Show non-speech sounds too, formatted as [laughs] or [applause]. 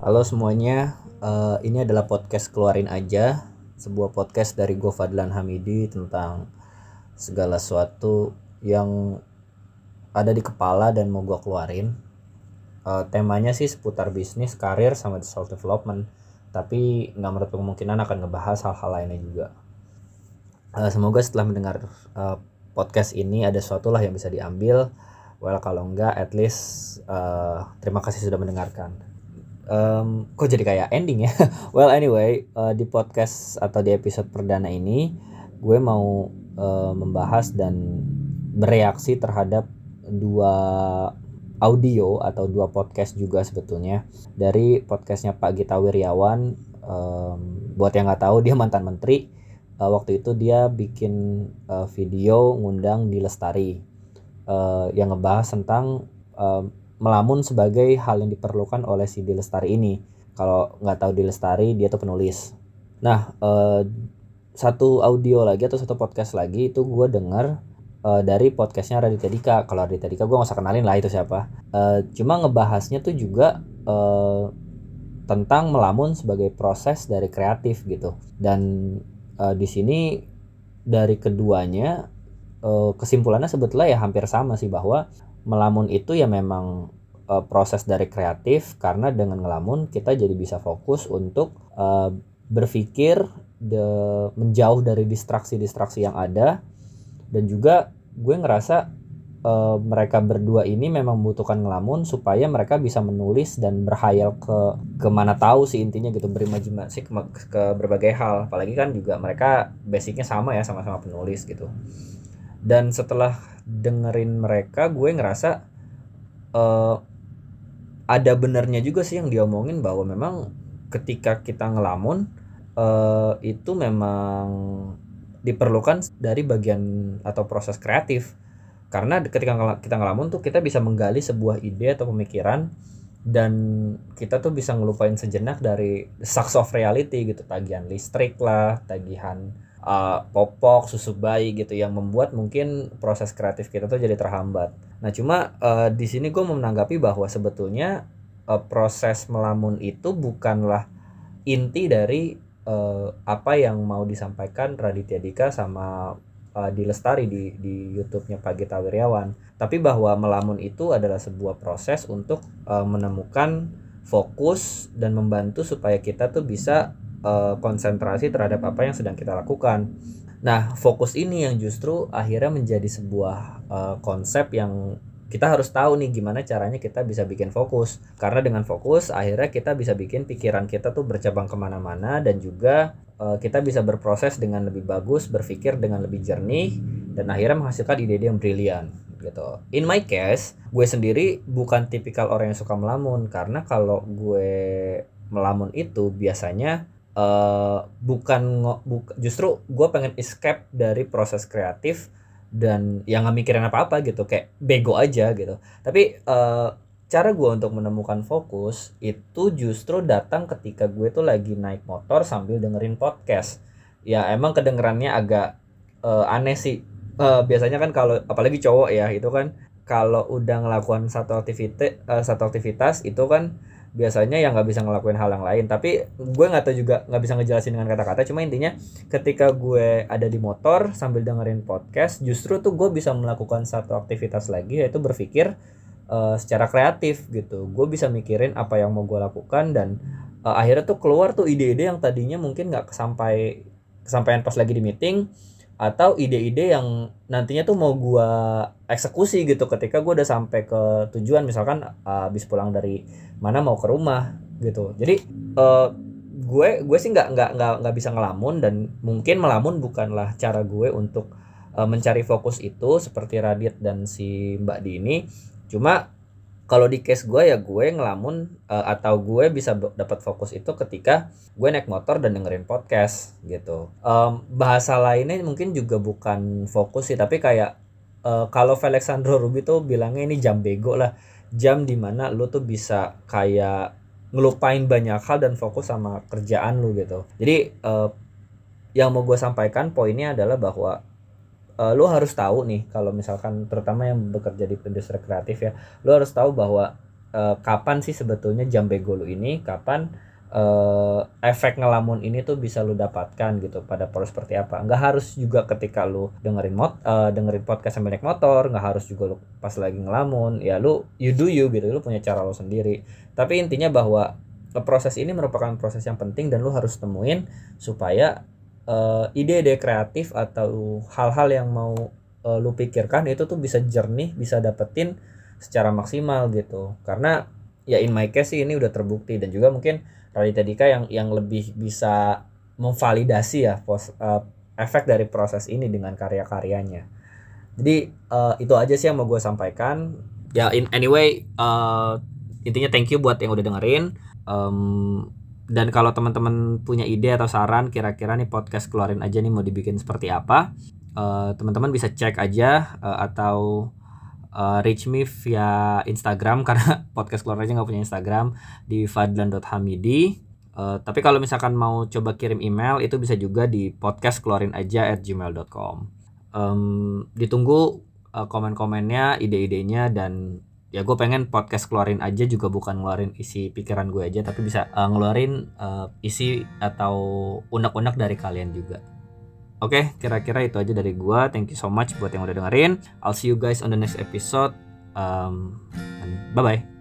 Halo semuanya, uh, ini adalah podcast keluarin aja, sebuah podcast dari gue Fadlan Hamidi tentang segala sesuatu yang ada di kepala dan mau gue keluarin. Uh, temanya sih seputar bisnis, karir, sama self development. Tapi nggak menutup kemungkinan akan ngebahas hal-hal lainnya juga. Uh, semoga setelah mendengar uh, podcast ini ada sesuatu lah yang bisa diambil. Well kalau enggak, at least uh, terima kasih sudah mendengarkan um, kok jadi kayak ending ya? [laughs] Well anyway uh, di podcast atau di episode perdana ini gue mau uh, membahas dan bereaksi terhadap dua audio atau dua podcast juga sebetulnya. Dari podcastnya Pak Gita Wiryawan um, buat yang nggak tahu dia mantan menteri. Uh, waktu itu dia bikin uh, video ngundang di Lestari uh, yang ngebahas tentang melamun sebagai hal yang diperlukan oleh si Dilestari ini. Kalau nggak tahu Dilestari, dia tuh penulis. Nah, eh, satu audio lagi atau satu podcast lagi itu gue dengar eh, dari podcastnya Raditya Dika. Kalau Raditya Dika gue nggak usah kenalin lah itu siapa. Eh, cuma ngebahasnya tuh juga eh, tentang melamun sebagai proses dari kreatif gitu. Dan eh, di sini dari keduanya eh, kesimpulannya sebetulnya ya hampir sama sih bahwa melamun itu ya memang uh, proses dari kreatif karena dengan ngelamun kita jadi bisa fokus untuk uh, berpikir de, menjauh dari distraksi-distraksi yang ada. Dan juga gue ngerasa uh, mereka berdua ini memang membutuhkan ngelamun supaya mereka bisa menulis dan berhayal ke ke mana tahu sih intinya gitu berimajinasi ke, ke berbagai hal. Apalagi kan juga mereka basicnya sama ya sama-sama penulis gitu dan setelah dengerin mereka gue ngerasa uh, ada benernya juga sih yang diomongin bahwa memang ketika kita ngelamun uh, itu memang diperlukan dari bagian atau proses kreatif. Karena ketika kita ngelamun tuh kita bisa menggali sebuah ide atau pemikiran dan kita tuh bisa ngelupain sejenak dari success of reality gitu. Tagihan listrik lah tagihan uh, popok susu bayi gitu yang membuat mungkin proses kreatif kita tuh jadi terhambat. Nah cuma uh, di sini gue menanggapi bahwa sebetulnya uh, proses melamun itu bukanlah inti dari uh, apa yang mau disampaikan Raditya Dika sama uh, di di di YouTube-nya Pak Gita Wiryawan. Tapi bahwa melamun itu adalah sebuah proses untuk uh, menemukan fokus dan membantu supaya kita tuh bisa uh, konsentrasi terhadap apa yang sedang kita lakukan. Nah, fokus ini yang justru akhirnya menjadi sebuah uh, konsep yang kita harus tahu nih gimana caranya kita bisa bikin fokus. Karena dengan fokus akhirnya kita bisa bikin pikiran kita tuh bercabang ke mana-mana dan juga uh, kita bisa berproses dengan lebih bagus, berpikir dengan lebih jernih dan akhirnya menghasilkan ide-ide yang brilian gitu. In my case, gue sendiri bukan tipikal orang yang suka melamun karena kalau gue melamun itu biasanya uh, bukan buk, justru gue pengen escape dari proses kreatif dan yang nggak mikirin apa-apa gitu kayak bego aja gitu. Tapi uh, cara gue untuk menemukan fokus itu justru datang ketika gue tuh lagi naik motor sambil dengerin podcast. Ya emang kedengerannya agak uh, aneh sih. Uh, biasanya kan kalau apalagi cowok ya itu kan kalau udah ngelakukan satu aktivitas uh, satu aktivitas itu kan biasanya yang nggak bisa ngelakuin hal yang lain. Tapi gue nggak tahu juga nggak bisa ngejelasin dengan kata-kata. Cuma intinya ketika gue ada di motor sambil dengerin podcast justru tuh gue bisa melakukan satu aktivitas lagi yaitu berpikir uh, secara kreatif gitu. Gue bisa mikirin apa yang mau gue lakukan dan uh, akhirnya tuh keluar tuh ide-ide yang tadinya mungkin nggak sampai kesampaian pas lagi di meeting atau ide-ide yang nantinya tuh mau gua eksekusi gitu ketika gua udah sampai ke tujuan misalkan uh, habis pulang dari mana mau ke rumah gitu. Jadi uh, gue gue sih nggak nggak nggak nggak bisa ngelamun dan mungkin melamun bukanlah cara gue untuk uh, mencari fokus itu seperti Radit dan si Mbak Di ini cuma kalau di case gue ya gue ngelamun uh, atau gue bisa dapat fokus itu ketika gue naik motor dan dengerin podcast gitu. Um, bahasa lainnya mungkin juga bukan fokus sih tapi kayak uh, kalau Alexandro Ruby tuh bilangnya ini jam bego lah. Jam di mana lu tuh bisa kayak ngelupain banyak hal dan fokus sama kerjaan lu gitu. Jadi uh, yang mau gue sampaikan poinnya adalah bahwa uh, lu harus tahu nih kalau misalkan terutama yang bekerja di industri kreatif ya lu harus tahu bahwa uh, kapan sih sebetulnya jam bego lu ini kapan uh, efek ngelamun ini tuh bisa lu dapatkan gitu pada proses seperti apa. Nggak harus juga ketika lu dengerin mot uh, dengerin podcast sambil naik motor nggak harus juga lu pas lagi ngelamun ya lu you do you gitu lu punya cara lu sendiri. Tapi intinya bahwa proses ini merupakan proses yang penting dan lu harus temuin supaya ide-ide uh, kreatif atau hal-hal yang mau uh, lu pikirkan itu tuh bisa jernih bisa dapetin secara maksimal gitu karena ya in my case sih ini udah terbukti dan juga mungkin Raditya Dika yang yang lebih bisa memvalidasi ya pos, uh, efek dari proses ini dengan karya-karyanya. Jadi uh, itu aja sih yang mau gue sampaikan. Ya in anyway uh, intinya thank you buat yang udah dengerin. Um, dan kalau teman-teman punya ide atau saran kira-kira nih podcast keluarin aja nih mau dibikin seperti apa, uh, teman-teman bisa cek aja uh, atau uh, reach me via Instagram [laughs] karena podcast keluar aja nggak punya Instagram di fadlan.hamidi uh, tapi kalau misalkan mau coba kirim email itu bisa juga di podcast keluarin aja at gmail.com um, ditunggu uh, komen-komennya ide-idenya dan ya gue pengen podcast keluarin aja juga bukan ngeluarin isi pikiran gue aja tapi bisa uh, ngeluarin uh, isi atau unek-unek dari kalian juga Oke, okay, kira-kira itu aja dari gua. Thank you so much buat yang udah dengerin. I'll see you guys on the next episode. Um, bye bye.